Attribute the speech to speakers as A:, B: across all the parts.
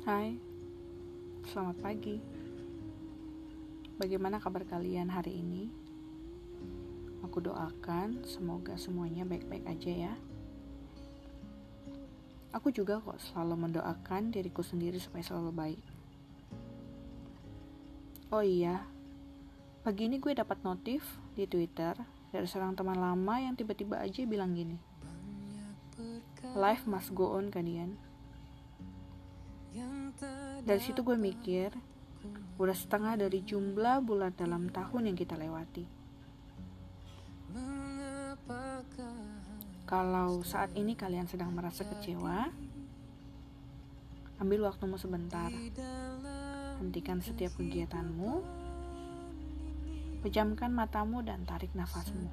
A: Hai, selamat pagi. Bagaimana kabar kalian hari ini? Aku doakan semoga semuanya baik-baik aja ya. Aku juga kok selalu mendoakan diriku sendiri supaya selalu baik. Oh iya, pagi ini gue dapat notif di Twitter dari seorang teman lama yang tiba-tiba aja bilang gini. Life must go on kalian. Dari situ gue mikir, udah setengah dari jumlah bulan dalam tahun yang kita lewati. Kalau saat ini kalian sedang merasa kecewa, ambil waktumu sebentar. Hentikan setiap kegiatanmu, pejamkan matamu dan tarik nafasmu.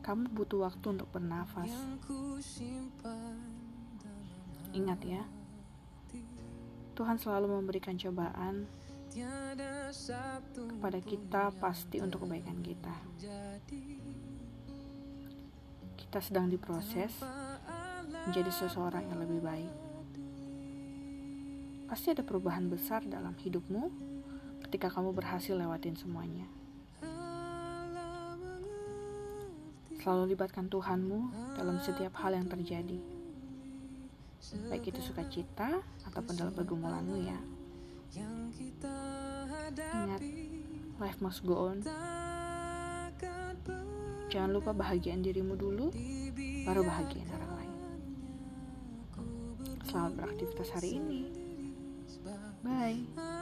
A: Kamu butuh waktu untuk bernafas. Ingat ya, Tuhan selalu memberikan cobaan kepada kita pasti untuk kebaikan kita. Kita sedang diproses menjadi seseorang yang lebih baik. Pasti ada perubahan besar dalam hidupmu ketika kamu berhasil lewatin semuanya. Selalu libatkan Tuhanmu dalam setiap hal yang terjadi. Baik itu sukacita ataupun dalam pergumulanmu ya. Ingat, life must go on. Jangan lupa bahagian dirimu dulu, baru bahagian orang lain. Selamat beraktivitas hari ini. Bye.